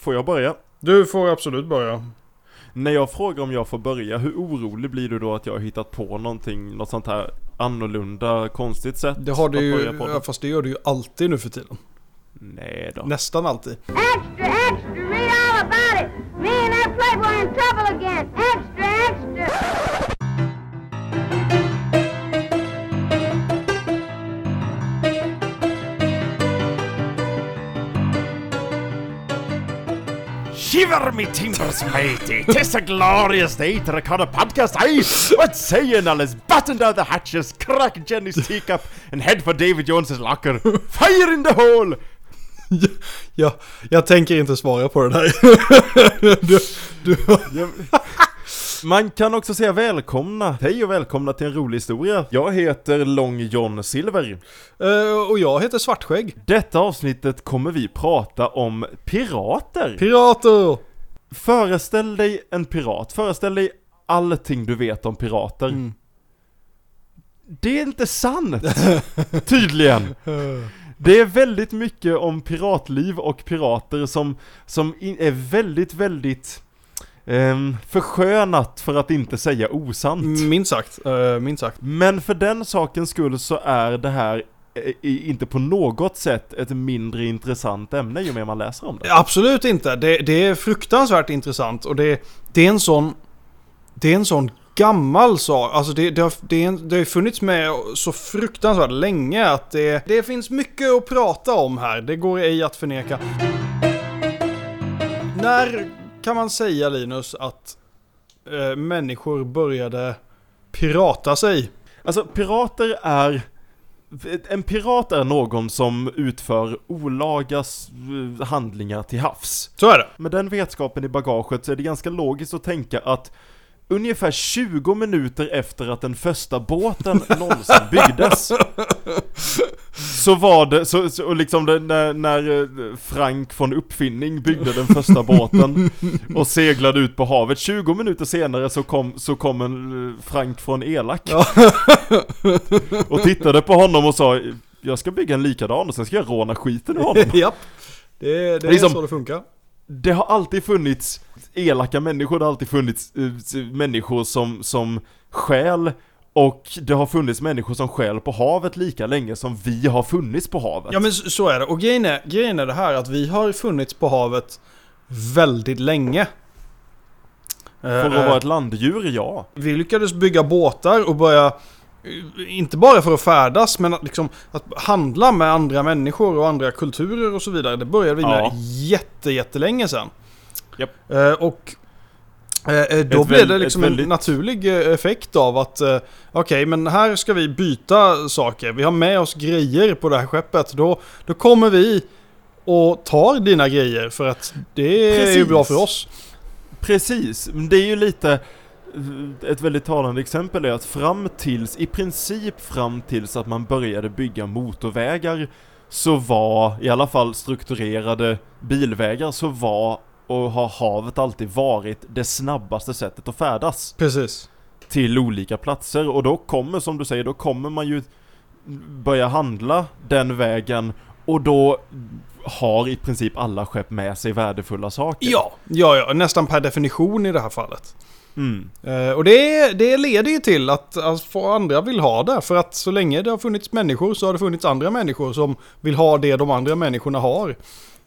Får jag börja? Du får absolut börja. När jag frågar om jag får börja, hur orolig blir du då att jag har hittat på någonting, något sånt här annorlunda, konstigt sätt Det har du att ju, börja podden? ja, fast det gör du ju alltid nu för tiden. Nej då. Nästan alltid. Shiver me timbers matey, tis a glorious day to record a podcast, aye! What say you, Nullis? Button down the hatches, crack Jenny's teacup, and head for David Jones's locker. Fire in the hole! Ja, jag tänker inte svara på det där. du, du, Man kan också säga välkomna, hej och välkomna till en rolig historia. Jag heter Long John Silver. Eh, och jag heter Svartskägg. Detta avsnittet kommer vi prata om pirater. Pirater! Föreställ dig en pirat, föreställ dig allting du vet om pirater. Mm. Det är inte sant! Tydligen! Det är väldigt mycket om piratliv och pirater som, som är väldigt, väldigt ehm, förskönat för att inte säga osant. Minst sagt, uh, minst sagt. Men för den sakens skull så är det här eh, inte på något sätt ett mindre intressant ämne ju mer man läser om det. Absolut inte. Det, det är fruktansvärt intressant och det, det är en sån... Det är en sån gammal sak. Alltså det, det, har, det, är det har funnits med så fruktansvärt länge att det, det finns mycket att prata om här. Det går ej att förneka. När kan man säga Linus att eh, människor började pirata sig? Alltså pirater är en pirat är någon som utför olaga s- handlingar till havs. Så är det. Med den vetskapen i bagaget så är det ganska logiskt att tänka att ungefär 20 minuter efter att den första båten någonsin byggdes så var det, så, så och liksom det, när, när eh, Frank von Uppfinning byggde den första båten och seglade ut på havet 20 minuter senare så kom, så kom en eh, Frank från Elak Ja. och tittade på honom och sa Jag ska bygga en likadan och sen ska jag råna skiten ur honom Japp. Det, det är Liksom- så det funkar. Det har alltid funnits elaka människor, det har alltid funnits s- människor som, som stjäl och det har funnits människor som stjäl på havet lika länge som vi har funnits på havet. Ja men så så är det. Och grejen är, grejen är det här att vi har funnits på havet väldigt länge. För att vara ett landdjur, ja. Vi lyckades bygga båtar och börja, eh, inte bara för att färdas, men att, liksom, att handla med andra människor och andra kulturer och så vidare. Det började vi med Ja. jätte, jättelänge sedan. Eh, och eh, eh, då Ett blev väl- det liksom väldigt- en naturlig eh, effekt av att eh, okej, men här ska vi byta saker. Vi har med oss grejer på det här skeppet. Då, då kommer vi och tar dina grejer för att det är ju Precis. bra för oss. Precis, det är ju lite eh, ett väldigt talande exempel är att fram tills, i princip fram tills att man började bygga motorvägar så var, i alla fall strukturerade bilvägar, så var och har havet alltid varit det snabbaste sättet att färdas Precis. till olika platser och då kommer, som du säger, då kommer man ju börja handla den vägen och då har i princip alla skepp med sig värdefulla saker. Ja, ja, ja, nästan per definition i det här fallet. Mm. Eh, och det, det leder ju till att, att få andra vill ha det. För att så länge det har funnits människor så har det funnits andra människor som vill ha det de andra människorna har.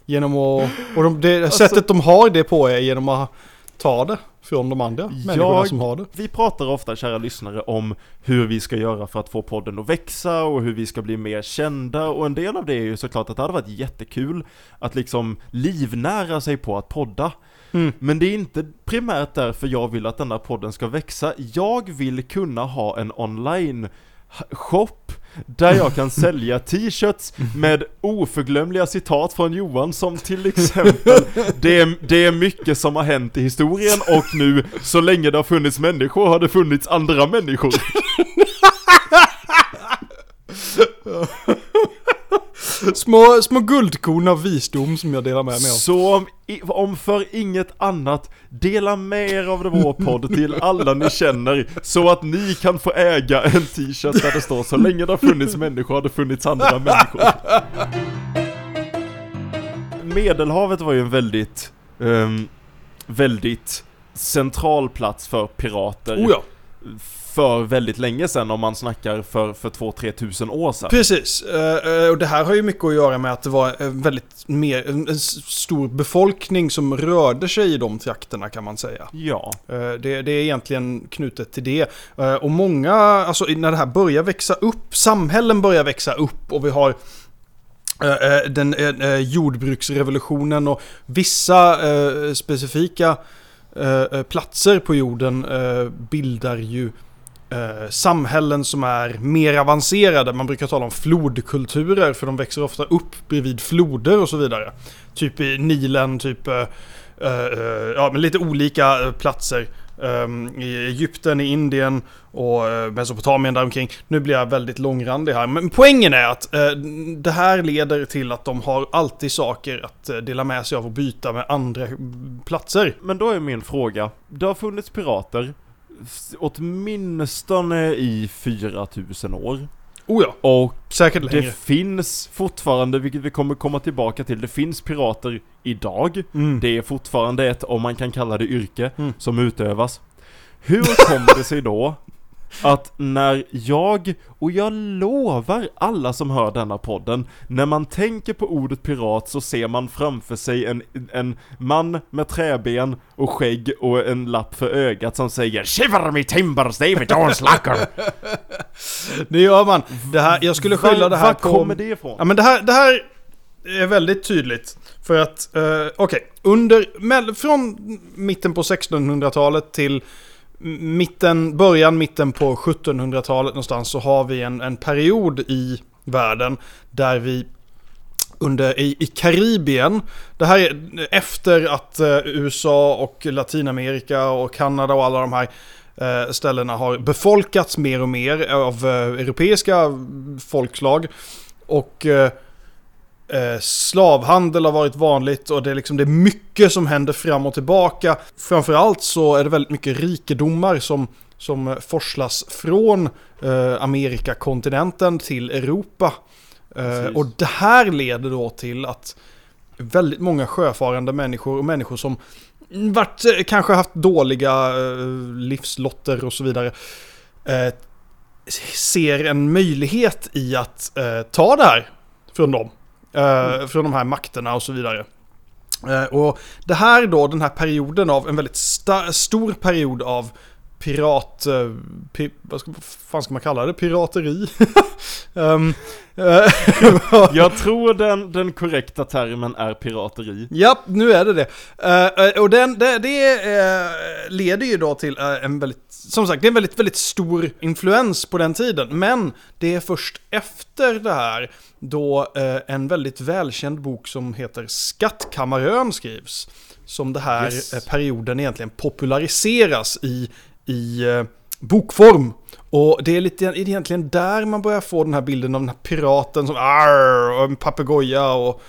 Genom att, och de, det, Alltså- sättet de har det på är genom att ta det från de andra människorna Jag- som har det. Vi pratar ofta, kära lyssnare, om hur vi ska göra för att få podden att växa och hur vi ska bli mer kända och en del av det är ju såklart att det hade varit jättekul att liksom livnära sig på att podda. Mm. Men det är inte primärt därför jag vill att denna podden ska växa. Jag vill kunna ha en online shop där jag kan sälja t-shirts med oförglömliga citat från Johan som till exempel det är, det är mycket som har hänt i historien och nu så länge det har funnits människor har det funnits andra människor. Små, små guldkorn av visdom som jag delar med mig av. Så om, om för inget annat, dela med er av vår podd till alla ni känner så att ni kan få äga en t-shirt där det står så länge det har funnits människor har det funnits andra människor. Medelhavet var ju en väldigt ehm, väldigt central plats för pirater Oh ja, för väldigt länge sedan om man snackar för, för 2-3 tusen år sedan. precis. Eh, eh, och det här har ju mycket att göra med att det var en väldigt mer, en, stor befolkning som rörde sig i de trakterna kan man säga. Ja, Eh, Det, det är egentligen knutet till det. Eh, Och många, alltså när det här börjar växa upp, samhällen börjar växa upp och vi har eh, eh, den eh, eh, jordbruksrevolutionen och vissa eh, specifika eh, eh, platser på jorden eh, bildar ju eh, samhällen som är mer avancerade. Man brukar tala om flodkulturer för de växer ofta upp bredvid floder och så vidare. Typ i Nilen, typ eh, eh, eh ja, men lite olika eh, platser. Um, I Egypten, i Indien och eh, Mesopotamien däromkring. Nu blir jag väldigt långrandig här. Men poängen är att uh, det här leder till att de har alltid saker att dela med sig av och byta med andra mm, platser. men då är min fråga. Det har funnits pirater åtminstone i 4000 år. Oh ja, Och säkert längre. det finns fortfarande, vilket vi kommer komma tillbaka till, det finns pirater idag. Mm. Det är fortfarande ett, om man kan kalla det yrke, Mm. som utövas. Hur kommer det sig då att när jag, och jag lovar alla som hör denna podden, när man tänker på ordet pirat så ser man framför sig en, en man med träben och skägg och en lapp för ögat som säger 'Shiver me timbers David Jones lacker' Det gör man. Det här, jag skulle skylla det här Var på... kommer det ifrån? Ja men det här, det här är väldigt tydligt. För att, eh, okej, under, mell- från mitten på 1600-talet till mitten, början, mitten på 1700-talet någonstans så har vi en, en period i världen där vi under, i, i Karibien, det här är efter att eh, USA och Latinamerika och Kanada och alla de här eh, ställena har befolkats mer och mer av eh, europeiska folkslag. Och eh, eh, slavhandel har varit vanligt och det är, liksom, det är mycket som händer fram och tillbaka. Framförallt så är det väldigt mycket rikedomar som, som forslas från eh, Amerikakontinenten till Europa. Eh, och det här leder då till att väldigt många sjöfarande människor och människor som varit, eh, kanske haft dåliga eh, livslotter och så vidare ser en möjlighet i att ta det här från dem. Mm. Från de här makterna och så vidare. Eh, och det här då, den här perioden av en väldigt stor period av pirat... Eh, pi, vad, ska, vad fan ska man kalla det? Pirateri? um, Jag tror den, den korrekta termen är pirateri. Ja, nu är det det. Eh, och den, det, det eh, leder ju då till eh, en väldigt, som sagt, det är en väldigt, väldigt stor influens på den tiden. Men det är först efter det här då en väldigt välkänd bok som heter Skattkammarön skrivs. Som det här Yes. perioden egentligen populariseras i, i eh, bokform. Och det är lite egentligen där man börjar få den här bilden av den här piraten som arr, och en papegoja och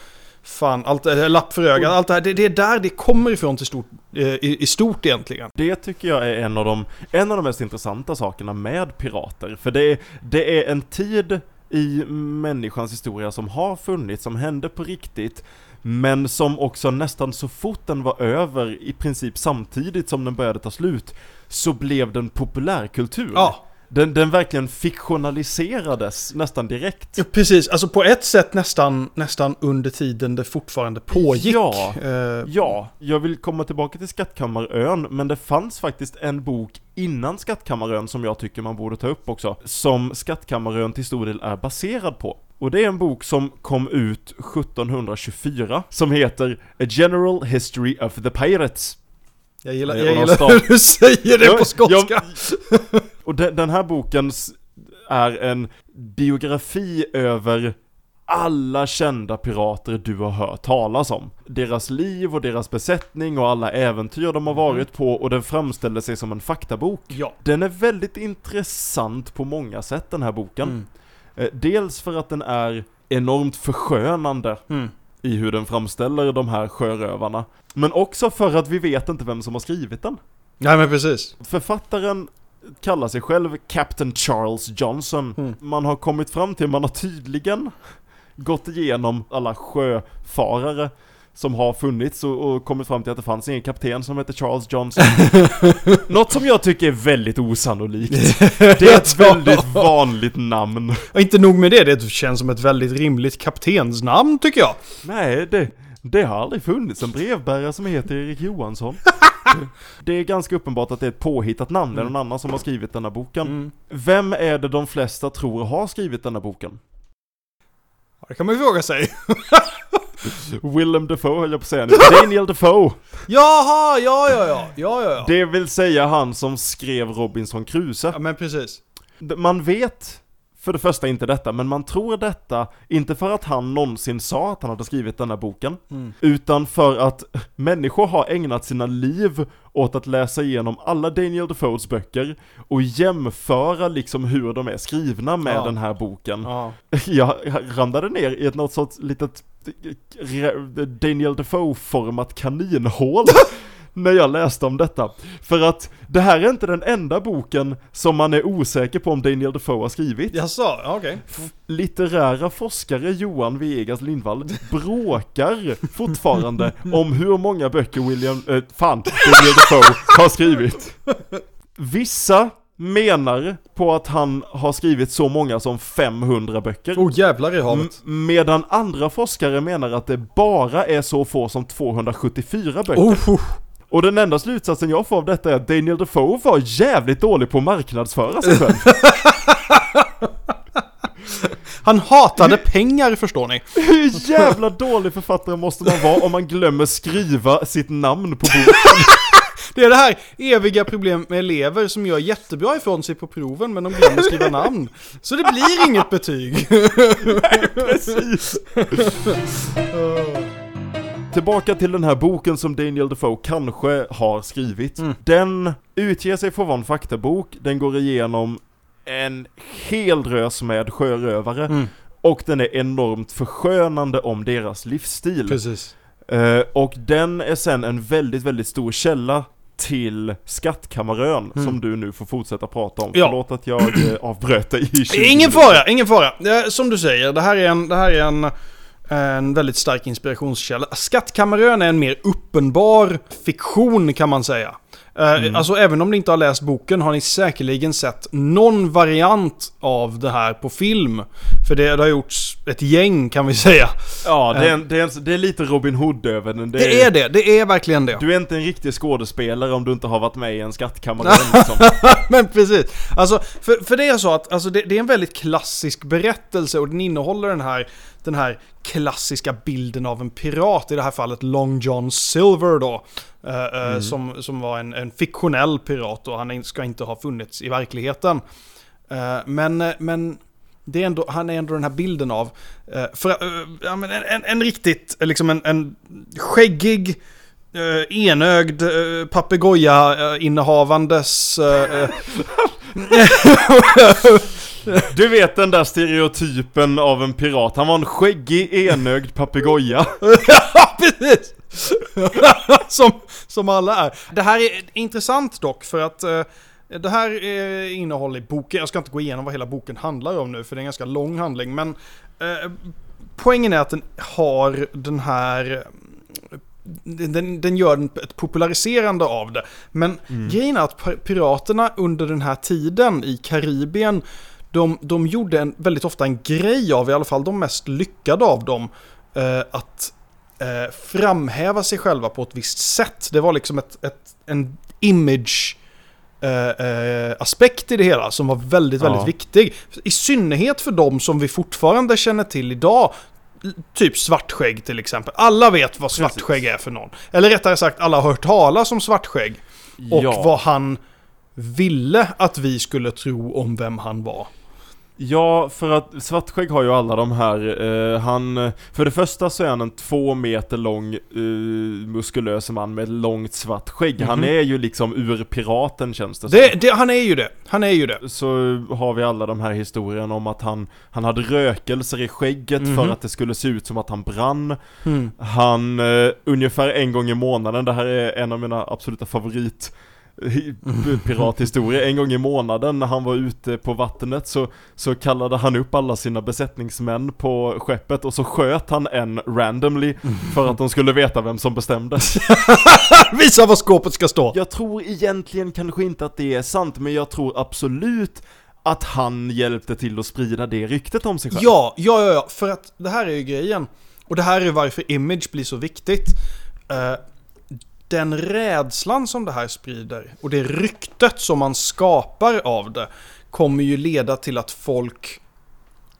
fan, allt, lapp för ögat, allt det här. Det, det är där det kommer ifrån till stort, eh, i, i stort egentligen. Det tycker jag är en av de, en av de mest intressanta sakerna med pirater. För det det är en tid i människans historia som har funnits, som hände på riktigt. Men som också nästan så fort den var över, i princip samtidigt som den började ta slut, så blev den populärkultur. Ja, Den, den verkligen fiktionaliserades nästan direkt. ja, precis. Alltså på ett sätt nästan, nästan under tiden det fortfarande pågick. Ja. Eh, Ja, jag vill komma tillbaka till Skattkammarön, men det fanns faktiskt en bok innan Skattkammarön som jag tycker man borde ta upp också, som Skattkammarön till stor del är baserad på. Och det är en bok som kom ut 1724, som heter A General History of the Pirates. jag gillar, jag de gillar hur du säger det Ja, på skotska. ja, och den, den här boken är en biografi över alla kända pirater du har hört talas om. Deras liv och deras besättning och alla äventyr de har varit på och den framställer sig som en faktabok. Ja. Den är väldigt intressant på många sätt den här boken. Mm. Eh, Dels för att den är enormt förskönande Mm. i hur den framställer de här sjörövarna. Men också för att vi vet inte vem som har skrivit den. Nej men precis. Författaren kallar sig själv Captain Charles Johnson. Mm. Man har kommit fram till, man har tydligen gått igenom alla sjöfarare som har funnits och, och kommit fram till att det fanns ingen kapten som heter Charles Johnson. Något som jag tycker är väldigt osannolikt. Det är ett väldigt vanligt namn. Och inte nog med det, det känns som ett väldigt rimligt kaptensnamn tycker jag. Nej, det, det har aldrig funnits en brevbärare som heter Erik Johansson. Det är ganska uppenbart att det är ett påhittat namn, det är någon annan som har skrivit den här boken. Mm. Vem är det de flesta tror har skrivit den här boken? Ja, Det kan man ju fråga sig. Willem Dafoe höll jag på att säga nu. Daniel Dafoe! Jaha, ja, ja, ja, ja, ja. Det vill säga han som skrev Robinson Crusoe. Ja, men precis. Man vet för det första inte detta, men man tror detta inte för att han någonsin sa att han hade skrivit den här boken, Mm. utan för att människor har ägnat sina liv åt att läsa igenom alla Daniel Defoes böcker och jämföra liksom hur de är skrivna med Ja. den här boken. Ja. Jag ramlade ner i ett något sorts litet Daniel Defoe-format kaninhål när jag läste om detta. För att det här är inte den enda boken som man är osäker på om Daniel Defoe har skrivit. Jaså, ja, okej. Litterära forskare Johan Vegas Lindvall bråkar fortfarande om hur många böcker William, eh, fan, Daniel Defoe har skrivit. Vissa menar på att han har skrivit så många som 500 böcker. Oh jävlar i havet. M- medan andra forskare menar att det bara är så få som 274 böcker. Oh, oh. Och den enda slutsatsen jag får av detta är att Daniel Defoe var jävligt dålig på att marknadsföra sig själv. Han hatade pengar förstår ni. Hur jävla dålig författare måste man vara om man glömmer skriva sitt namn på boken? Det är det här eviga problemet med elever som gör jättebra ifrån sig på proven men de glömmer skriva namn. Så det blir inget betyg. Precis. Tillbaka till den här boken som Daniel Defoe kanske har skrivit. Den utger sig för att vara en faktabok, den går igenom en hel drös med sjörövare Mm. och den är enormt förskönande om deras livsstil. Precis. Eh, och den är sen en väldigt, väldigt stor källa till Skattkammarön som du nu får fortsätta prata om. Mm. Ja. Förlåt att jag eh, avbröt dig i 20 Ingen fara, ingen fara. Som du säger, det här är en, det här är en, en väldigt stark inspirationskälla. Skattkammarön är en mer uppenbar fiktion kan man säga. Eh, Alltså även om ni inte har läst boken har ni säkerligen sett någon variant av det här på film. För det, det har gjorts ett gäng kan vi säga. Ja, det är, en, det, är en, det är lite Robin Hood över den. Det, Det är det, det är verkligen det. Du är inte en riktig skådespelare om du inte har varit med i en skattkammare liksom. Men precis. Alltså, för, för det är så att alltså, det, det är en väldigt klassisk berättelse och den innehåller den här, den här klassiska bilden av en pirat, i det här fallet Long John Silver då. eh, eh, som, som var en, en fiktionell pirat och han ska inte ha funnits i verkligheten. Eh, men, men det är ändå, han är ändå den här bilden av, för, en, en, en riktigt, liksom en, en skäggig, enögd uh, papegoja-innehavandes... eh, eh, Du vet den där stereotypen av en pirat. Han var en skäggig, enögd papegoja. Ja, precis! som, som alla är. Det här är intressant dock för att eh, det här är innehåll i boken. Jag ska inte gå igenom vad hela boken handlar om nu för det är en ganska lång handling. Men eh, poängen är att den har den här den, den gör ett populariserande av det. Men grejen är att pi- piraterna under den här tiden i Karibien de, de gjorde en, väldigt ofta en grej av, i alla fall de mest lyckade av dem, eh, att eh, framhäva sig själva på ett visst sätt. Det var liksom ett, ett, en image eh, eh, aspekt i det hela som var väldigt, väldigt Ja. viktig. I synnerhet för de som vi fortfarande känner till idag. Typ svartskägg till exempel. Alla vet vad svartskägg är för någon. Eller rättare sagt, alla har hört talas om svartskägg. Och ja. vad han ville att vi skulle tro om vem han var. Ja, för att Svartskägg har ju alla de här, eh, han, för det första så är han en två meter lång eh, muskulös man med långt svart skägg. Han Mhm. är ju liksom ur piraten känns det. Det, det, han är ju det. Han är ju det. Så har vi alla de här historierna om att han, han hade rökelser i skägget Mhm. för att det skulle se ut som att han brann. Mm. Han, eh, ungefär en gång i månaden, det här är en av mina absoluta favorit pirathistoria. En gång i månaden när han var ute på vattnet så, så kallade han upp alla sina besättningsmän på skeppet och så sköt han en randomly för att de skulle veta vem som bestämde. Visa var skåpet ska stå. Jag tror egentligen kanske inte att det är sant, men jag tror absolut att han hjälpte till att sprida det ryktet om sig själv. Ja, ja, ja, ja, för att det här är ju grejen. Och det här är varför image blir så viktigt. Eh, den rädslan som det här sprider och det ryktet som man skapar av det kommer ju leda till att folk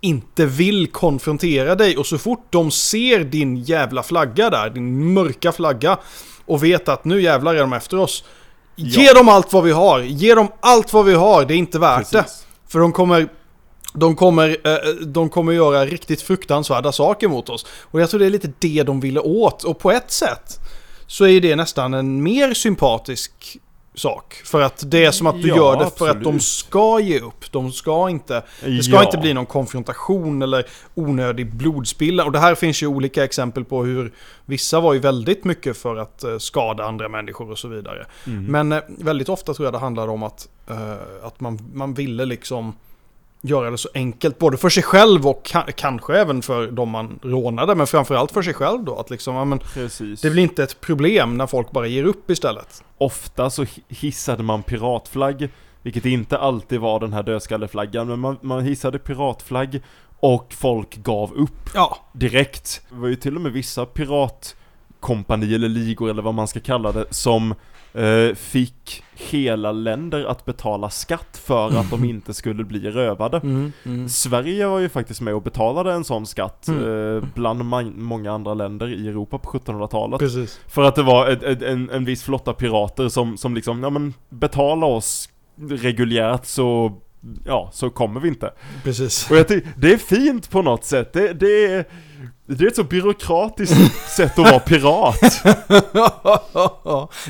inte vill konfrontera dig och så fort de ser din jävla flagga där, din mörka flagga och vet att nu jävlar är de efter oss. Ge dem allt vad vi har, ge dem allt vad vi har, det är inte värt det. Precis. För de kommer, de kommer, eh, de kommer göra riktigt fruktansvärda saker mot oss. Och jag tror det är lite det de ville åt. Och på ett sätt så är det nästan en mer sympatisk sak. För att det är som att du Ja, gör det för att de absolut. ska ge upp. De ska inte, det ska Ja. inte bli någon konfrontation eller onödig blodspilla. Och det här finns ju olika exempel på hur vissa var ju väldigt mycket för att eh, skada andra människor och så vidare. Mm. Men eh, väldigt ofta tror jag det handlar om att, eh, att man, man ville liksom göra det så enkelt, både för sig själv och ka- kanske även för de man rånade, men framförallt för sig själv då. Att liksom, ja, men, Precis. det blir inte ett problem när folk bara ger upp istället. Ofta så hi- hissade man piratflagg, vilket inte alltid var den här dödskalleflaggan, men man, man hissade piratflagg och folk gav upp Ja, direkt. Det var ju till och med vissa piratkompani eller ligor eller vad man ska kalla det som fick hela länder att betala skatt för att de inte skulle bli rövade. mm, mm. Sverige var ju faktiskt med och betalade en sån skatt Mm. eh, bland många andra länder i Europa på 1700-talet. precis. För att det var ett, ett, en, en viss flotta pirater som, som liksom, ja men betala oss reguljärt så, ja, så kommer vi inte. Precis. Och jag tycker, det är fint på något sätt, det, det är, det är ett så byråkratiskt sätt att vara pirat.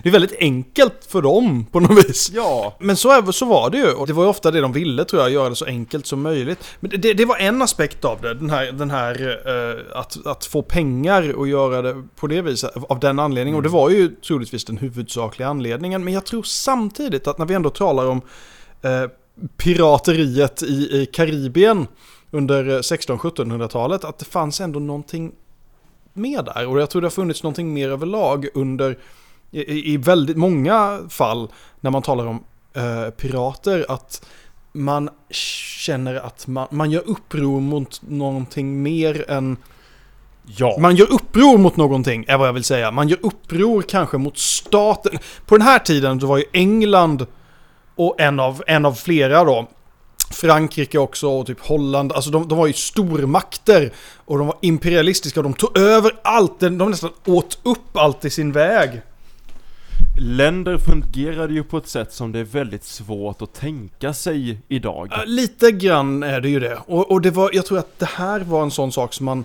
det är väldigt enkelt för dem på något vis. Ja, Men så, är, så var det ju. Och det var ju ofta det de ville tror jag, göra det så enkelt som möjligt. Men det, det, var en aspekt av det, den här, den här eh, att, att få pengar och göra det på det viset, av den anledningen. Och det var ju troligtvis den huvudsakliga anledningen. Men jag tror samtidigt att när vi ändå talar om eh, pirateriet i, i Karibien under eh, 1600-1700-talet, att det fanns ändå någonting med där. Och jag tror det har funnits någonting mer överlag under, i, i- väldigt många fall, när man talar om eh, pirater, att man känner att man, man gör uppror mot någonting mer än... ja. Man gör uppror mot någonting, är vad jag vill säga. Man gör uppror kanske mot staten. På den här tiden så var ju England och en av, en av flera då, Frankrike också och typ Holland, alltså de, de var ju stormakter och de var imperialistiska och de tog över allt, de de nästan åt upp allt i sin väg. Länder fungerade ju på ett sätt som det är väldigt svårt att tänka sig idag. Lite grann är det ju det. Och, och det var, jag tror att det här var en sån sak som man...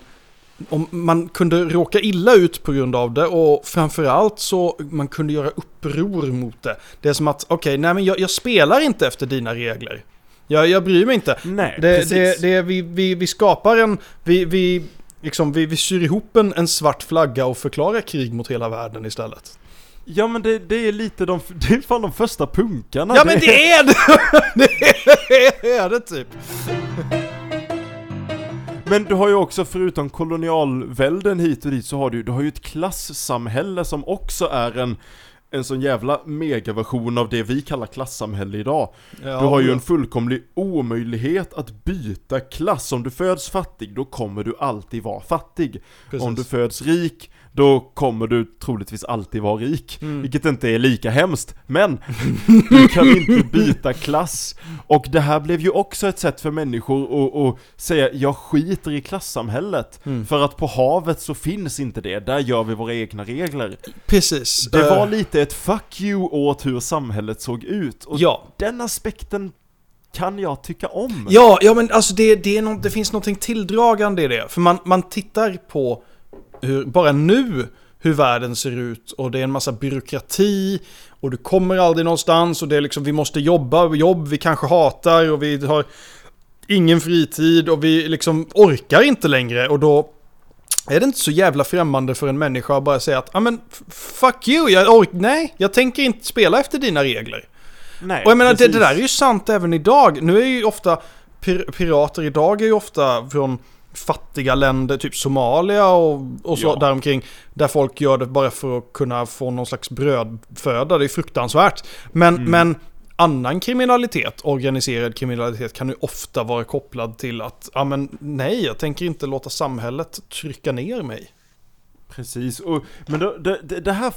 Om man kunde råka illa ut på grund av det och framförallt så man kunde göra uppror mot det. Det är som att, okej, nej men jag, jag spelar inte efter dina regler. Jag, jag bryr mig inte. Nej, Det, precis. det, det, vi, vi, vi skapar en... Vi, vi, liksom, vi, vi syr ihop en, en svart flagga och förklarar krig mot hela världen istället. Ja men det, det är lite de, det är fan de första punkarna. Ja men det är det! det är det typ. Men du har ju också förutom kolonialvälden hit och dit så har du, du har ju ett klassamhälle som också är en en sån jävla megaversion av det vi kallar klassamhälle idag. Du har ju en fullkomlig omöjlighet att byta klass. Om du föds fattig, då kommer du alltid vara fattig. Precis. Om du föds rik, då kommer du troligtvis alltid vara rik. Mm. Vilket inte är lika hemskt. Men, du kan inte byta klass. Och det här blev ju också ett sätt för människor att, säga, jag skiter i klassamhället. Mm. För att på havet så finns inte det, där gör vi våra egna regler. Precis. Det var Eh, lite ett fuck you åt hur samhället såg ut. Och Ja. den aspekten kan jag tycka om. Ja, ja men alltså det, det, nå- det finns någonting tilldragande i det. För man, man tittar på hur, bara nu hur världen ser ut och det är en massa byråkrati och du kommer aldrig någonstans och det är liksom vi måste jobba, jobb vi kanske hatar och vi har ingen fritid och vi liksom orkar inte längre och då är det inte så jävla främmande för en människa att bara säga att ja men f- fuck you, jag ork- nej, jag tänker inte spela efter dina regler. Nej, Och jag menar, det, det där är ju sant även idag. Nu är ju ofta pir- pirater idag är ju ofta från fattiga länder, typ Somalia och, och så Ja. däromkring. Där folk gör det bara för att kunna få någon slags brödföda. Det är fruktansvärt. Men, Mm. men annan kriminalitet, organiserad kriminalitet, kan ju ofta vara kopplad till att, ja men nej, jag tänker inte låta samhället trycka ner mig. Precis, och, men då, det, det, här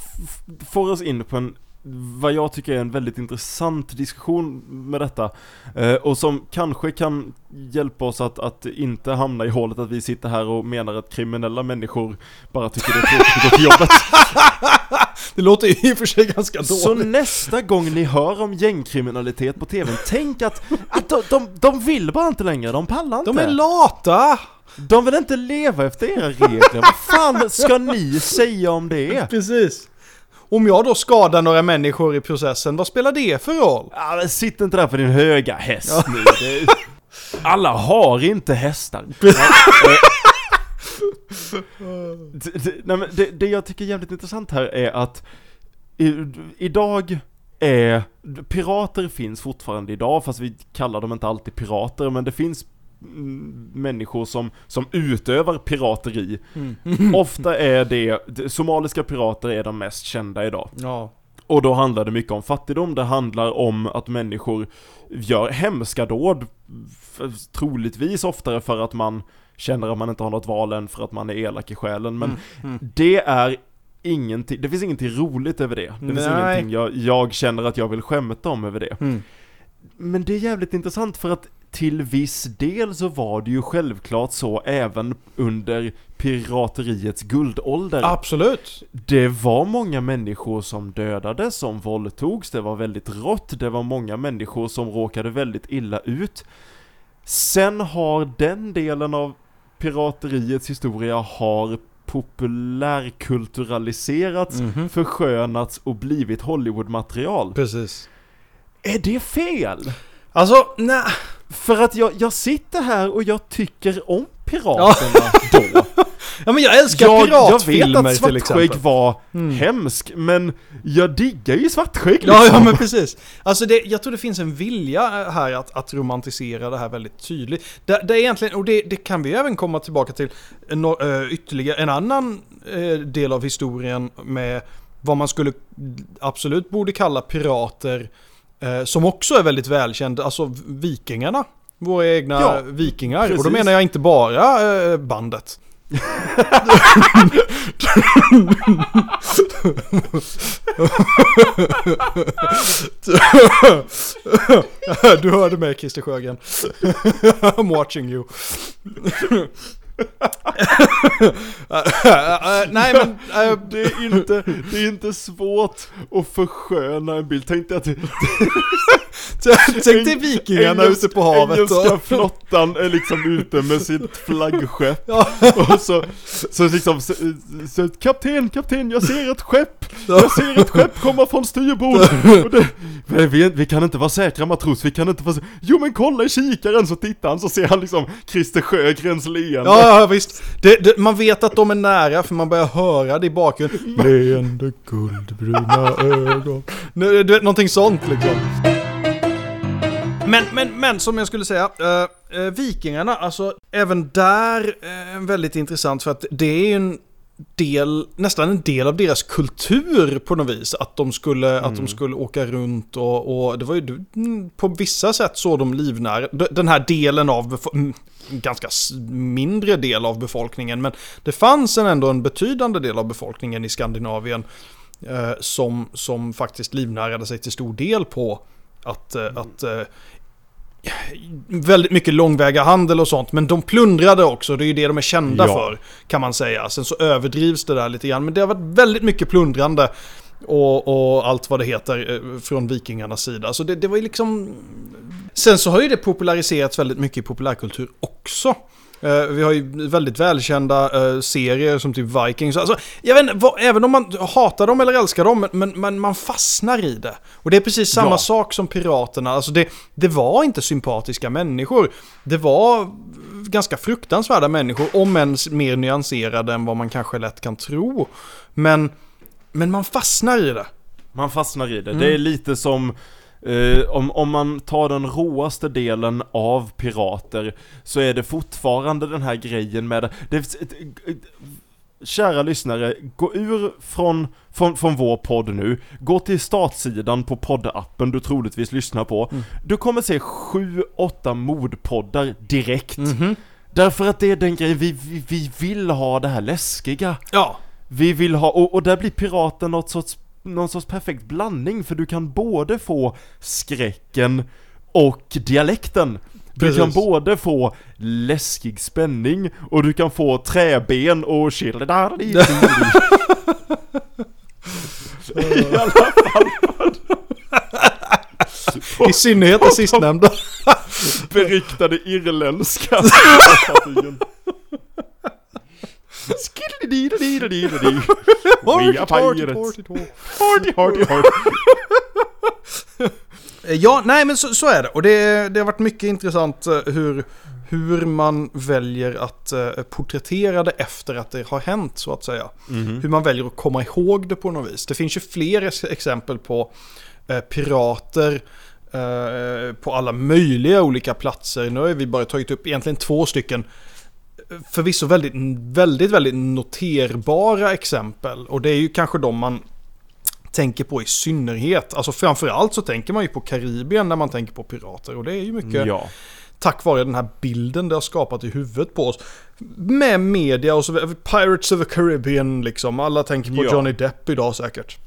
får oss in på en vad jag tycker är en väldigt intressant diskussion med detta eh, och som kanske kan hjälpa oss att, att inte hamna i hålet att vi sitter här och menar att kriminella människor bara tycker det är tråkigt att gå till jobbet. Det låter ju i och för sig ganska Så dåligt. nästa gång ni hör om gängkriminalitet på tvn, tänk att, att de, de, de vill bara inte längre, de pallar inte. De är lata! de vill inte leva efter era regler, vad fan ska ni säga om det? Precis. Om jag då skadar några människor i processen, vad spelar det för roll? Ja, men sitt inte där på din höga häst nu. Det, alla har inte hästar. det, det, nej, men det, det jag tycker är jävligt intressant här är att i, idag är, pirater finns fortfarande idag, fast vi kallar dem inte alltid pirater, men det finns människor som, som utövar pirateri. Ofta är det, de- somaliska pirater är de mest kända idag. Ja. Och då handlar det mycket om fattigdom, det handlar om att människor gör hemska dåd, troligtvis oftare för att man känner att man inte har något val än för att man är elak i själen, men Mm, det är ingenting, det finns ingenting roligt över det. Det finns Nej. ingenting jag, jag känner att jag vill skämta om över det. Mm. Men det är jävligt intressant för att till viss del så var det ju självklart så även under pirateriets guldålder. Absolut. Det var många människor som dödades, som våldtogs, det var väldigt rått, det var många människor som råkade väldigt illa ut. Sen har den delen av pirateriets historia har populärkulturaliserats, Mhm. förskönats och blivit Hollywood-material. Precis. Är det fel? Alltså, nej. För att jag, jag sitter här och jag tycker om piraterna då. Ja men jag älskar Jag, jag piratfilmer vet att svartskägg var Mm. hemsk, men jag diggar ju svartskägg Ja, ja liksom. men precis. Alltså det, jag tror det finns en vilja eh, här att, att romantisera det här väldigt tydligt. Det, det är egentligen, och det, det kan vi även komma tillbaka till en, no- eh, ytterligare en annan eh, del av historien med vad man skulle absolut borde kalla pirater som också är väldigt välkänd, alltså vikingarna. Våra egna Ja, vikingar. Och då precis. menar jag inte bara eh, bandet. Du hörde mig Christer Sjögren. I'm watching you. Nej men... eh, Det är inte, det är inte svårt att försköna en bild. Tänk dig att Tänk dig vikingarna ute på havet. Engelska Och, flottan är liksom ute med sitt flaggskepp. Ja. Och så, så liksom, så, så, kapten, kapten, jag ser ett skepp! Jag ser ett skepp komma från styrbord! Det, vi, vi kan inte vara säkra matros, vi kan inte vara sä- Jo men kolla i kikaren så tittar han så ser han liksom Christer Sjögrens leende. ja, ja visst. Det, det, man vet att de är nära för man börjar höra det i bakgrunden. Leende guldbruna ögon. Du vet, någonting sånt liksom. Men, men, men som jag skulle säga, eh, eh, Vikingarna, alltså även där eh, väldigt intressant för att det är ju en del, nästan en del av deras kultur på något vis. Att de skulle, att de skulle åka runt och, och det var ju mm, på vissa sätt så de livnär. Den här delen av, mm, ganska mindre del av befolkningen, men det fanns en, ändå en betydande del av befolkningen i Skandinavien eh, som, som faktiskt livnärade sig till stor del på att, eh, att eh, väldigt mycket långväga handel och sånt. Men de plundrade också, det är ju det de är kända Ja. för. Kan man säga. Sen så överdrivs det där lite grann. Men det har varit väldigt mycket plundrande. Och, och allt vad det heter eh, från vikingarnas sida. Så det, det var ju liksom... Sen så har ju det populariserats väldigt mycket i populärkultur också. Eh, vi har ju väldigt välkända eh, serier som typ Vikings. Alltså, jag vet inte, vad, även om man hatar dem eller älskar dem, men, men man fastnar i det. Och det är precis samma Ja. sak som Piraterna. Alltså det, det var inte sympatiska människor. Det var ganska fruktansvärda människor, om än mer nyanserade än vad man kanske lätt kan tro. Men, men man fastnar i det. Man fastnar i det. Mm. Det är lite som eh, om, om man tar den råaste delen av pirater så är det fortfarande den här grejen med det. Kära lyssnare, gå ur från, från, från vår podd nu, gå till startsidan på poddappen du troligtvis lyssnar på. Mm. Du kommer se 7-8 mordpoddar direkt. Mhm. Därför att det är den grejen, vi, vi, vi vill ha det här läskiga. Ja, Vi vill ha, och, och där blir piraten något sorts, någon sorts perfekt blandning för du kan både få skräcken och dialekten. Du Precis. kan både få läskig spänning och du kan få träben och chill. I alla fall i synnerhet det sistnämnda. beryktade irländska. We are pirates. Hardy, hardy, hardy. Ja, nej men så, så är det. Och det, det har varit mycket intressant eh, hur, hur man väljer att eh, porträttera det efter att det har hänt så att säga. Hur man väljer att komma ihåg det på något vis. Det finns ju fler ex- exempel på eh, pirater eh, på alla möjliga olika platser. Nu har vi bara tagit upp egentligen två stycken förvisso väldigt, väldigt, väldigt noterbara exempel. Och det är ju kanske de man tänker på i synnerhet. Alltså framförallt så tänker man ju på Karibien när man tänker på pirater. Och det är ju mycket Ja. tack vare den här bilden det har skapat i huvudet på oss. Med media och så. Pirates of the Caribbean liksom. Alla tänker på Ja. Johnny Depp idag säkert.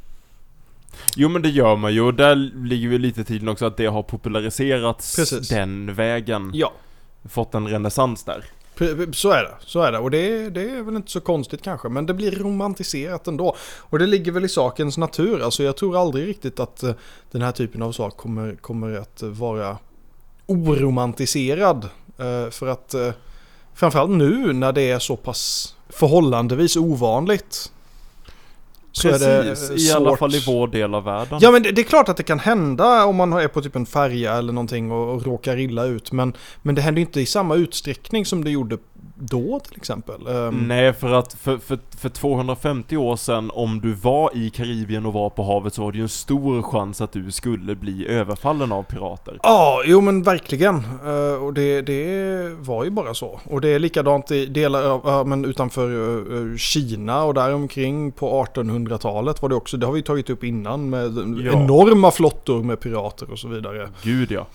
Jo men det gör man ju och där ligger ju lite i tiden också att det har populariserats Precis. den vägen. Ja, Fått en renässans där så är det. Så är det. Och det, det är väl inte så konstigt kanske. Men det blir romantiserat ändå. Och det ligger väl i sakens natur. Alltså jag tror aldrig riktigt att eh, den här typen av sak kommer, kommer att vara oromantiserad. Eh, för att eh, framförallt nu när det är så pass förhållandevis ovanligt. Så Precis, i alla fall i vår del av världen. Ja men det, det är klart att det kan hända om man är på typ en färja eller någonting och, och råkar illa ut. Men, men det händer inte i samma utsträckning som det gjorde då till exempel. Ehm, Nej, för att för, för, för 250 år sedan, om du var i Karibien och var på havet så var det ju en stor chans att du skulle bli överfallen av pirater. Ja, jo men verkligen. Eh, och det, det var ju bara så. Och det är likadant i delar av, men utanför eh, eh, Kina och däromkring på 1800-talet var det också. Det har vi tagit upp innan med Ja. enorma flottor med pirater och så vidare. Gud ja.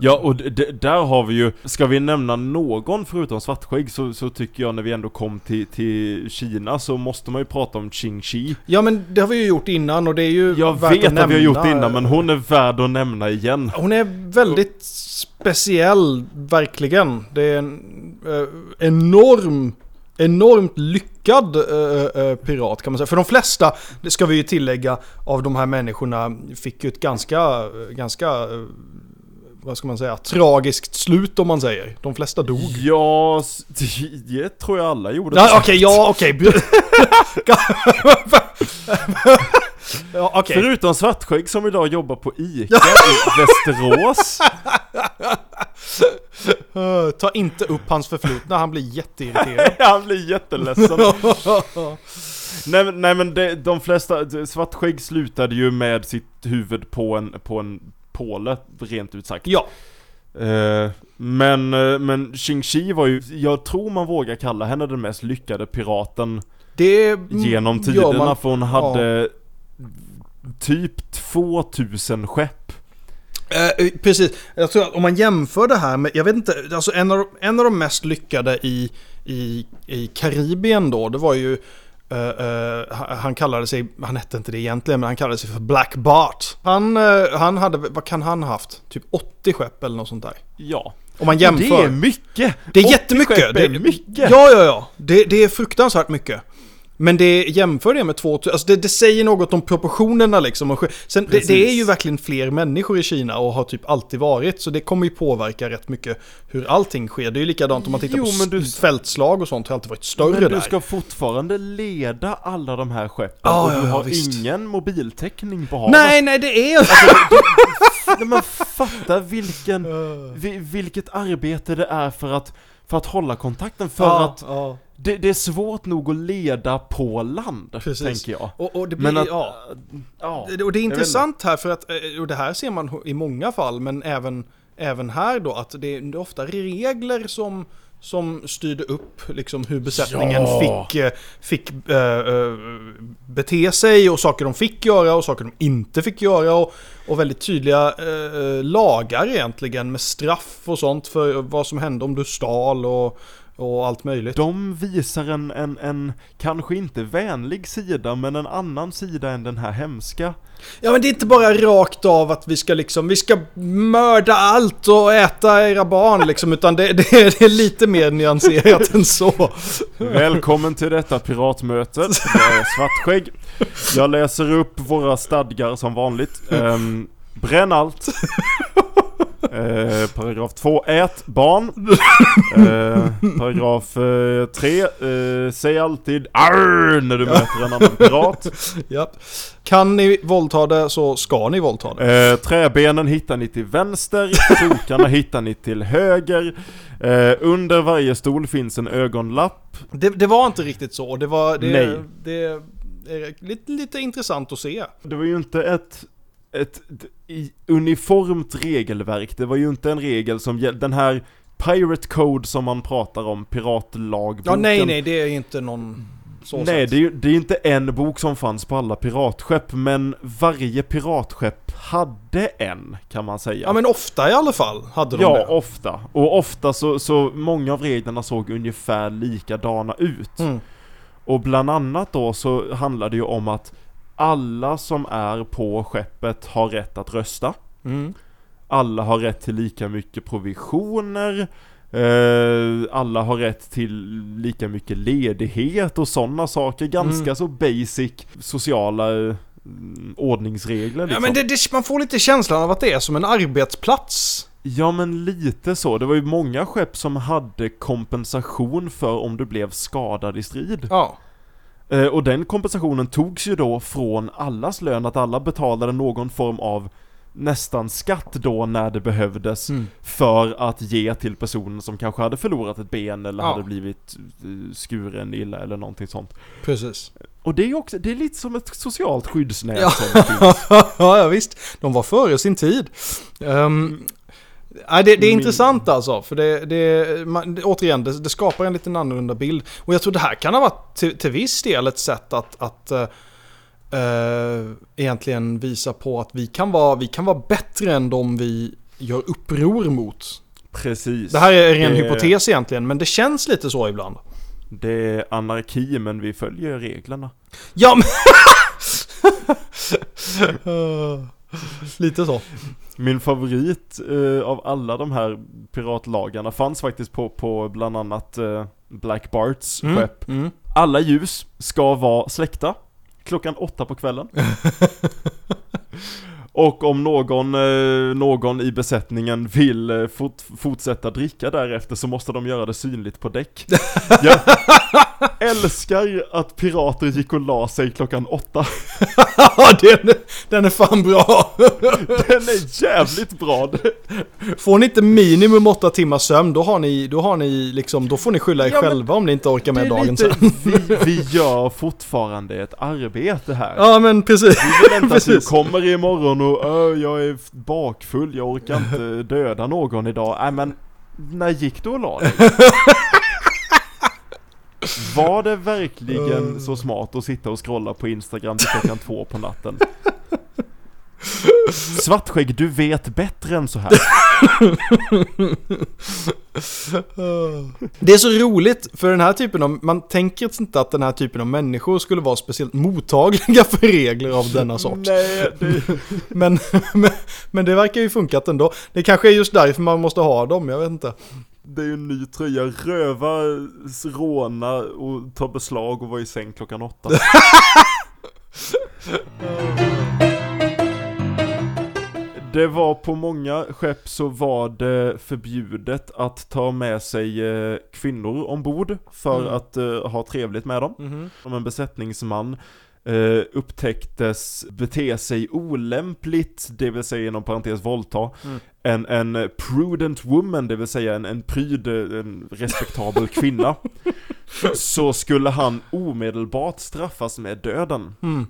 Ja, och där har vi ju, ska vi nämna någon förutom Svartskägg så, så tycker jag när vi ändå kom till, till Kina så måste man ju prata om Qing Shi. ja men det har vi ju gjort innan och det är ju Jag värt vet att vi har gjort det innan men hon är värd att nämna igen. Hon är väldigt speciell, verkligen. Det är en eh, enorm, enormt lyckad eh, eh, pirat kan man säga. För de flesta, det ska vi ju tillägga, av de här människorna fick ju ett ganska, ganska, vad ska man säga, tragiskt slut om man säger. De flesta dog. Ja, det tror jag alla gjorde. Ja, okej, ja, okej. ja, okej. Förutom Svartskägg som idag jobbar på ICA i Västerås. Eh, Ta inte upp hans förflutna, han blir jätteirriterad. Han blir jätteledsen. nej, nej men det, de flesta, Svartskägg slutade ju med sitt huvud på en, på en påle, rent ut sagt. ja, Eh, men, eh, men Xing Shi var ju, jag tror man vågar kalla henne den mest lyckade piraten det genom tiderna man. för hon hade typ 2000 skepp. Eh, eh, precis. Jag tror att om man jämför det här med, jag vet inte, alltså en av, en av de mest lyckade i, i, i Karibien då, det var ju, eh, eh, han- kallade sig, han hette inte det egentligen, men han kallade sig för Black Bart. Han, eh, han hade, vad kan han ha haft? Typ 80 skepp eller något sånt där. Ja. Om man Och jämför. Det är mycket! Det är 80 jättemycket. skepp Det är mycket! Ja, ja, ja. Det, det är fruktansvärt mycket. Men det jämför det med 2000, alltså det, det säger något om proportionerna liksom. Och, sen, det, det är ju verkligen fler människor i Kina och har typ alltid varit. Så det kommer ju påverka rätt mycket hur allting sker. Det är ju likadant om man tittar Jo, på men du- fältslag och sånt har alltid varit större Men där. du ska fortfarande leda alla de här skeppen Ja, och du ja, har visst. ingen mobiltäckning på havet. Nej, nej det är Nej, men fatta vilken, vi, vilket arbete det är för att, för att hålla kontakten. För ja, att ja. Det, det är svårt nog att leda på land, Precis. tänker jag. Och, och det blir, Men att, ja. ja. Och det är intressant här för att, eh, och det här ser man i många fall, men även, även här då, att det är ofta regler som, som styrde upp liksom hur besättningen Ja. fick, eh, fick eh, bete sig och saker de fick göra och saker de inte fick göra. Och, och väldigt tydliga eh, lagar egentligen med straff och sånt för vad som hände om du stal och, och allt möjligt. De visar en, en, en, kanske inte vänlig sida, men en annan sida än den här hemska. Ja men det är inte bara rakt av att vi ska liksom, vi ska mörda allt och äta era barn liksom, utan det, det, är, det är lite mer nyanserat än så. Välkommen till detta piratmöte. Jag är Svartskägg. Jag läser upp våra stadgar som vanligt. Ehm, bränn allt. Eh, paragraf 2. Ät barn. Eh, paragraf 3. Eh, säg alltid arr när du möter en annan pirat. Ja. Kan ni våldta det så ska ni våldta det. Eh, träbenen hittar ni till vänster, krokarna hittar ni till höger. Eh, under varje stol finns en ögonlapp. Det, det var inte riktigt så. Det var, det, Nej. det är lite, lite intressant att se. Det var ju inte ett, ett, ett uniformt regelverk. Det var ju inte en regel som gäll- den här Pirate Code som man pratar om, piratlagboken. Ja nej nej, det är inte någon så Nej, det är ju det är inte en bok som fanns på alla piratskepp, men varje piratskepp hade en, kan man säga. Ja men ofta i alla fall hade de Ja, det. ofta. Och ofta så, så många av reglerna såg ungefär likadana ut. Mm. Och bland annat då så handlar det ju om att alla som är på skeppet har rätt att rösta. Mm. Alla har rätt till lika mycket provisioner. Eh, alla har rätt till lika mycket ledighet och sådana saker. Ganska Mm. så basic sociala eh, ordningsregler liksom. Ja men det, det, man får lite känslan av att det är som en arbetsplats. Ja men lite så. Det var ju många skepp som hade kompensation för om du blev skadad i strid. Ja. Eh, och den kompensationen togs ju då från allas lön, att alla betalade någon form av nästan skatt då när det behövdes Mm. för att ge till personen som kanske hade förlorat ett ben eller Ja. hade blivit eh, skuren illa eller någonting sånt. Precis. Och det är ju också, det är lite som ett socialt skyddsnät Ja. som finns. ja, ja visst. De var före sin tid. Um, nej, det, det är intressant alltså. För det, det, man, återigen, det, det skapar en liten annorlunda bild. Och jag tror det här kan ha varit till, till viss del ett sätt att, att eh, egentligen visa på att vi kan, vara, vi kan vara bättre än de vi gör uppror mot. Precis. Det här är en ren Det- hypotes egentligen, men det känns lite så ibland. Det är anarki men vi följer reglerna. Ja, men... Lite så. Min favorit eh, av alla de här piratlagarna fanns faktiskt på, på bland annat eh, Black Barts Mm, skepp. mm. Alla ljus ska vara släckta klockan åtta på kvällen. Och om någon, eh, någon i besättningen vill eh, fort, fortsätta dricka därefter så måste de göra det synligt på däck. Jag älskar att pirater gick och la sig klockan åtta. Den, den är fan bra. Den är jävligt bra. Får ni inte minimum åtta timmars sömn, då har ni, då har ni liksom, då får ni skylla er Ja, själva om ni inte orkar med dagen lite, sen. vi, vi gör fortfarande ett arbete här. Ja men precis. Vi vill inte att du kommer imorgon och "Ö, jag är bakfull, jag orkar inte döda någon idag. Nej men, när gick du och la dig? Var det verkligen så smart att sitta och scrolla på Instagram till klockan två på natten? Svartskägg, du vet bättre än så här. Det är så roligt för den här typen av, man tänker inte att den här typen av människor skulle vara speciellt mottagliga för regler av denna sort. Nej, det, Men, men, men det verkar ju funkat ändå. Det kanske är just därför man måste ha dem, jag vet inte. Det är ju en ny tröja, röva, råna och ta beslag och vara i säng klockan åtta. Det var på många skepp så var det förbjudet att ta med sig eh, kvinnor ombord för Mm. att eh, ha trevligt med dem. Mhm. Om en besättningsman eh, upptäcktes bete sig olämpligt, det vill säga inom parentes våldta, Mm. en, en prudent woman, det vill säga en, en pryd, en respektabel kvinna, så skulle han omedelbart straffas med döden. Mm.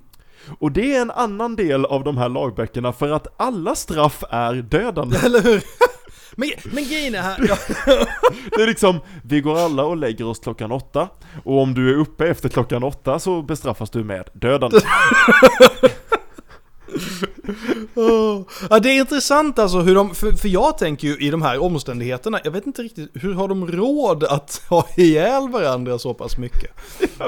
Och det är en annan del av de här lagböckerna för att alla straff är döden. Eller hur? Men, men grejen är här, Det är liksom, vi går alla och lägger oss klockan åtta och om du är uppe efter klockan åtta så bestraffas du med döden. Ja, det är intressant alltså hur de, för, för jag tänker ju i de här omständigheterna, jag vet inte riktigt, hur har de råd att ha ihjäl varandra så pass mycket?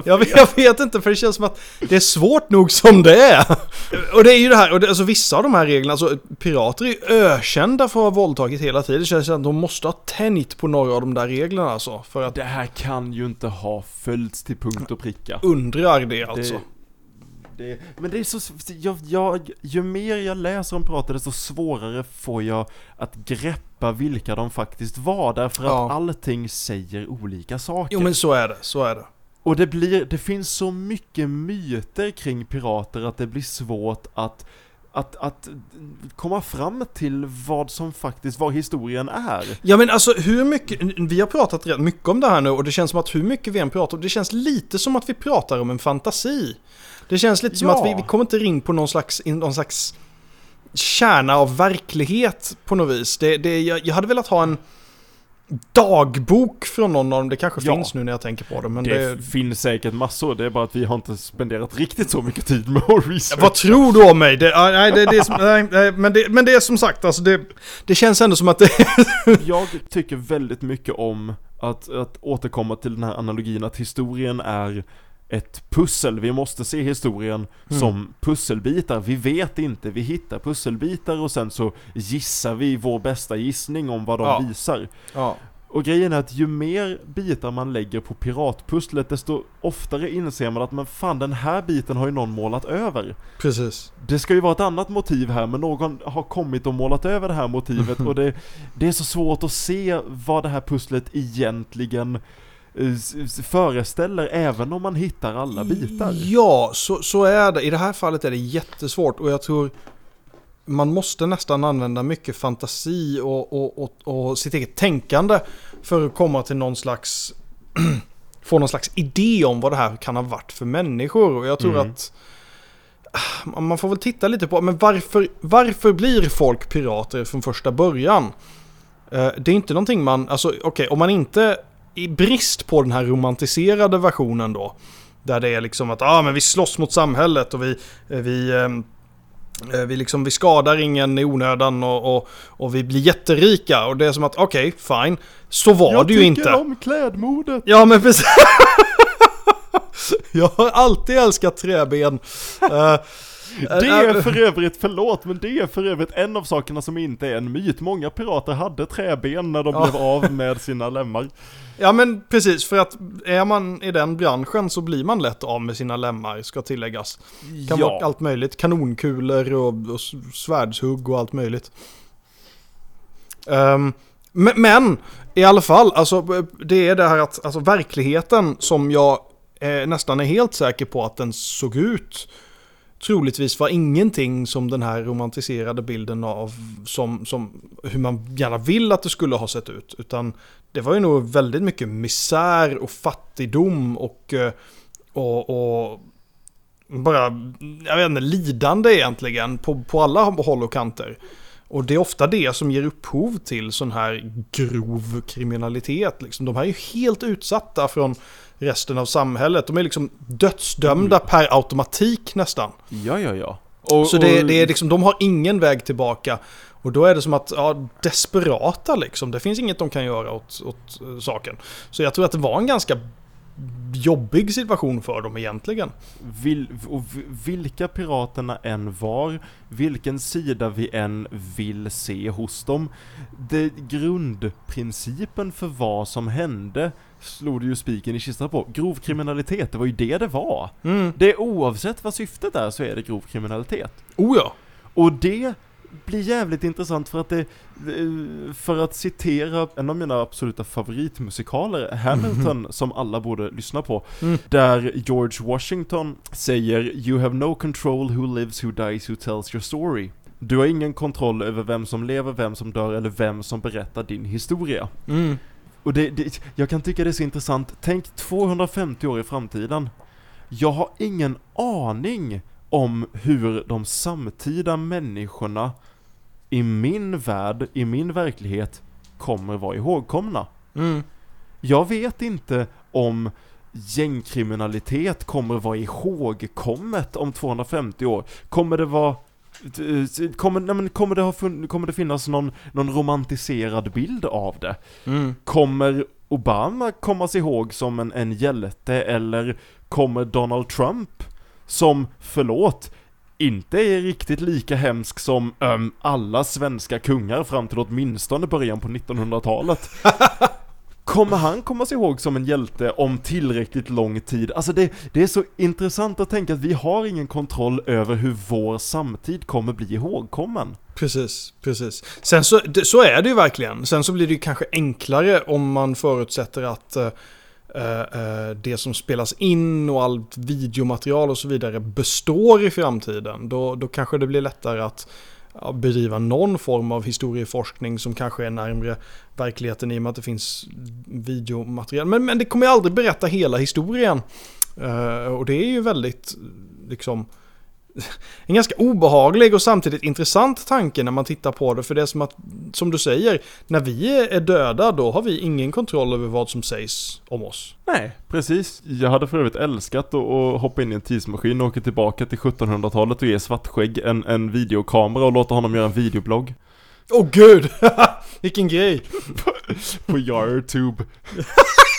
Jag vet, jag vet inte, för det känns som att det är svårt nog som det är. Och det är ju det här, och det, alltså vissa av de här reglerna, alltså pirater är ju ökända för att ha våldtagit hela tiden. Det känns som att de måste ha tänjt på några av de där reglerna alltså, för att Det här kan ju inte ha följts till punkt och pricka. undrar det alltså. Det, det, men det är så, jag, jag, ju mer jag läser om pirater desto svårare får jag att greppa vilka de faktiskt var därför att Ja. allting säger olika saker. Jo men så är det, så är det. Och det blir, det finns så mycket myter kring pirater att det blir svårt att att, att komma fram till vad som faktiskt, vad historien är. Ja men alltså hur mycket, vi har pratat rätt mycket om det här nu och det känns som att hur mycket vi än pratar om, det känns lite som att vi pratar om en fantasi. Det känns lite som Ja. att vi, vi kommer inte in på någon slags, någon slags kärna av verklighet på något vis. Det, det, jag, jag hade velat ha en dagbok från någon av dem, det kanske Ja. finns nu när jag tänker på det men Det, det... finns säkert massor, det är bara att vi har inte spenderat riktigt så mycket tid med att researcha. Vad tror du om mig? Det, ah, nej, det, det nej, nej, men, det, men det är som sagt, alltså det, det känns ändå som att det... Jag tycker väldigt mycket om att, att återkomma till den här analogin att historien är ett pussel. Vi måste se historien Mm. som pusselbitar. Vi vet inte, vi hittar pusselbitar och sen så gissar vi vår bästa gissning om vad de Ja. visar. Ja. Och grejen är att ju mer bitar man lägger på piratpusslet desto oftare inser man att men fan den här biten har ju någon målat över. Precis. Det ska ju vara ett annat motiv här men någon har kommit och målat över det här motivet och det, det är så svårt att se vad det här pusslet egentligen föreställer även om man hittar alla bitar. Ja, så, så är det. I det här fallet är det jättesvårt och jag tror man måste nästan använda mycket fantasi och, och, och, och sitt eget tänkande för att komma till någon slags få någon slags idé om vad det här kan ha varit för människor. Och jag tror Mm. att ah, man får väl titta lite på, men varför, varför blir folk pirater från första början? Eh, det är inte någonting man, alltså okej, om man inte i brist på den här romantiserade versionen då, där det är liksom att ah, men vi slåss mot samhället och vi, eh, vi, ehm, eh, vi, liksom, vi skadar ingen i onödan och, och, och vi blir jätterika. Och det är som att okej, fine. Så var Jag det ju tycker inte. om klädmodet! Ja men precis. Jag har alltid älskat träben. Det är för övrigt, förlåt, men det är för övrigt en av sakerna som inte är en myt. Många pirater hade träben när de Ja. blev av med sina lemmar. Ja men precis, för att är man i den branschen så blir man lätt av med sina lemmar, ska tilläggas. Kan vara allt möjligt, kanonkulor och, och svärdshugg och allt möjligt. Men, men i alla fall, alltså det är det här att alltså, verkligheten som jag eh, nästan är helt säker på att den såg ut troligtvis var ingenting som den här romantiserade bilden av som, som hur man gärna vill att det skulle ha sett ut. Utan det var ju nog väldigt mycket misär och fattigdom och, eh, och, och bara, jag vet inte, lidande egentligen på, på alla håll och kanter. Och det är ofta det som ger upphov till sån här grov kriminalitet. Liksom. De här är ju helt utsatta från resten av samhället. De är liksom dödsdömda per automatik nästan. Ja, ja, ja. Och, Så det, det är liksom, de har ingen väg tillbaka. Och då är det som att, ja, desperata liksom. Det finns inget de kan göra åt, åt eh, saken. Så jag tror att det var en ganska jobbig situation för dem egentligen. Vil, och vilka piraterna än var, vilken sida vi än vill se hos dem, det grundprincipen för vad som hände slog det ju spiken i kistan på. Grov kriminalitet, det var ju det det var. Mm. Det är oavsett vad syftet är så är det grov kriminalitet. Oh ja. Och det blir jävligt intressant för att det, för att citera en av mina absoluta favoritmusikaler, Hamilton, som alla borde lyssna på, Mm. där George Washington säger You have no control who lives, who dies, who tells your story. Du har ingen kontroll över vem som lever, vem som dör eller vem som berättar din historia. Mm. Och det, det, jag kan tycka det är så intressant. Tänk 250 år i framtiden. Jag har ingen aning om hur de samtida människorna i min värld, i min verklighet, kommer vara ihågkomna. Mm. Jag vet inte om gängkriminalitet kommer vara ihågkommet om 250 år. Kommer det vara Kommer, nej men kommer, det ha fun- kommer det finnas någon, någon romantiserad bild av det? Mm. Kommer Obama kommas ihåg som en, en hjälte eller kommer Donald Trump som, förlåt, inte är riktigt lika hemsk som ehm, alla svenska kungar fram till åtminstone början på 1900-talet. Kommer han kommas ihåg som en hjälte om tillräckligt lång tid? Alltså det, det är så intressant att tänka att vi har ingen kontroll över hur vår samtid kommer bli ihågkommen. Precis, precis. Sen så, så är det ju verkligen. Sen så blir det ju kanske enklare om man förutsätter att eh, Eh, eh, det som spelas in och allt videomaterial och så vidare består i framtiden. Då, då kanske det blir lättare att bedriva någon form av historieforskning som kanske är närmre verkligheten i och med att det finns videomaterial. Men, men det kommer ju aldrig berätta hela historien. Eh, och det är ju väldigt, liksom, en ganska obehaglig och samtidigt intressant tanke när man tittar på det. För det är som att, som du säger, när vi är döda då har vi ingen kontroll över vad som sägs om oss. Nej, precis. Jag hade för övrigt älskat att hoppa in i en tidsmaskin och åka tillbaka till 1700-talet och ge Svartskägg en, en videokamera och låta honom göra en videoblogg. Åh gud! Vilken grej! På YouTube.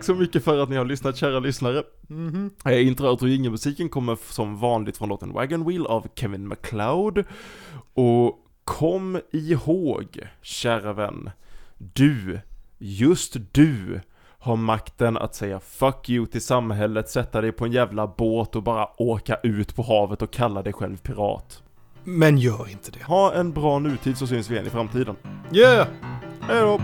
Tack så mycket för att ni har lyssnat kära lyssnare. Mhm. Eh, Intro, outro, jingelmusiken kommer som vanligt från låten Wagon Wheel av Kevin MacLeod. Och kom ihåg, kära vän, du, just du, har makten att säga 'fuck you' till samhället, sätta dig på en jävla båt och bara åka ut på havet och kalla dig själv pirat. Men gör inte det. Ha en bra nutid så syns vi igen i framtiden. Yeah! Hej då!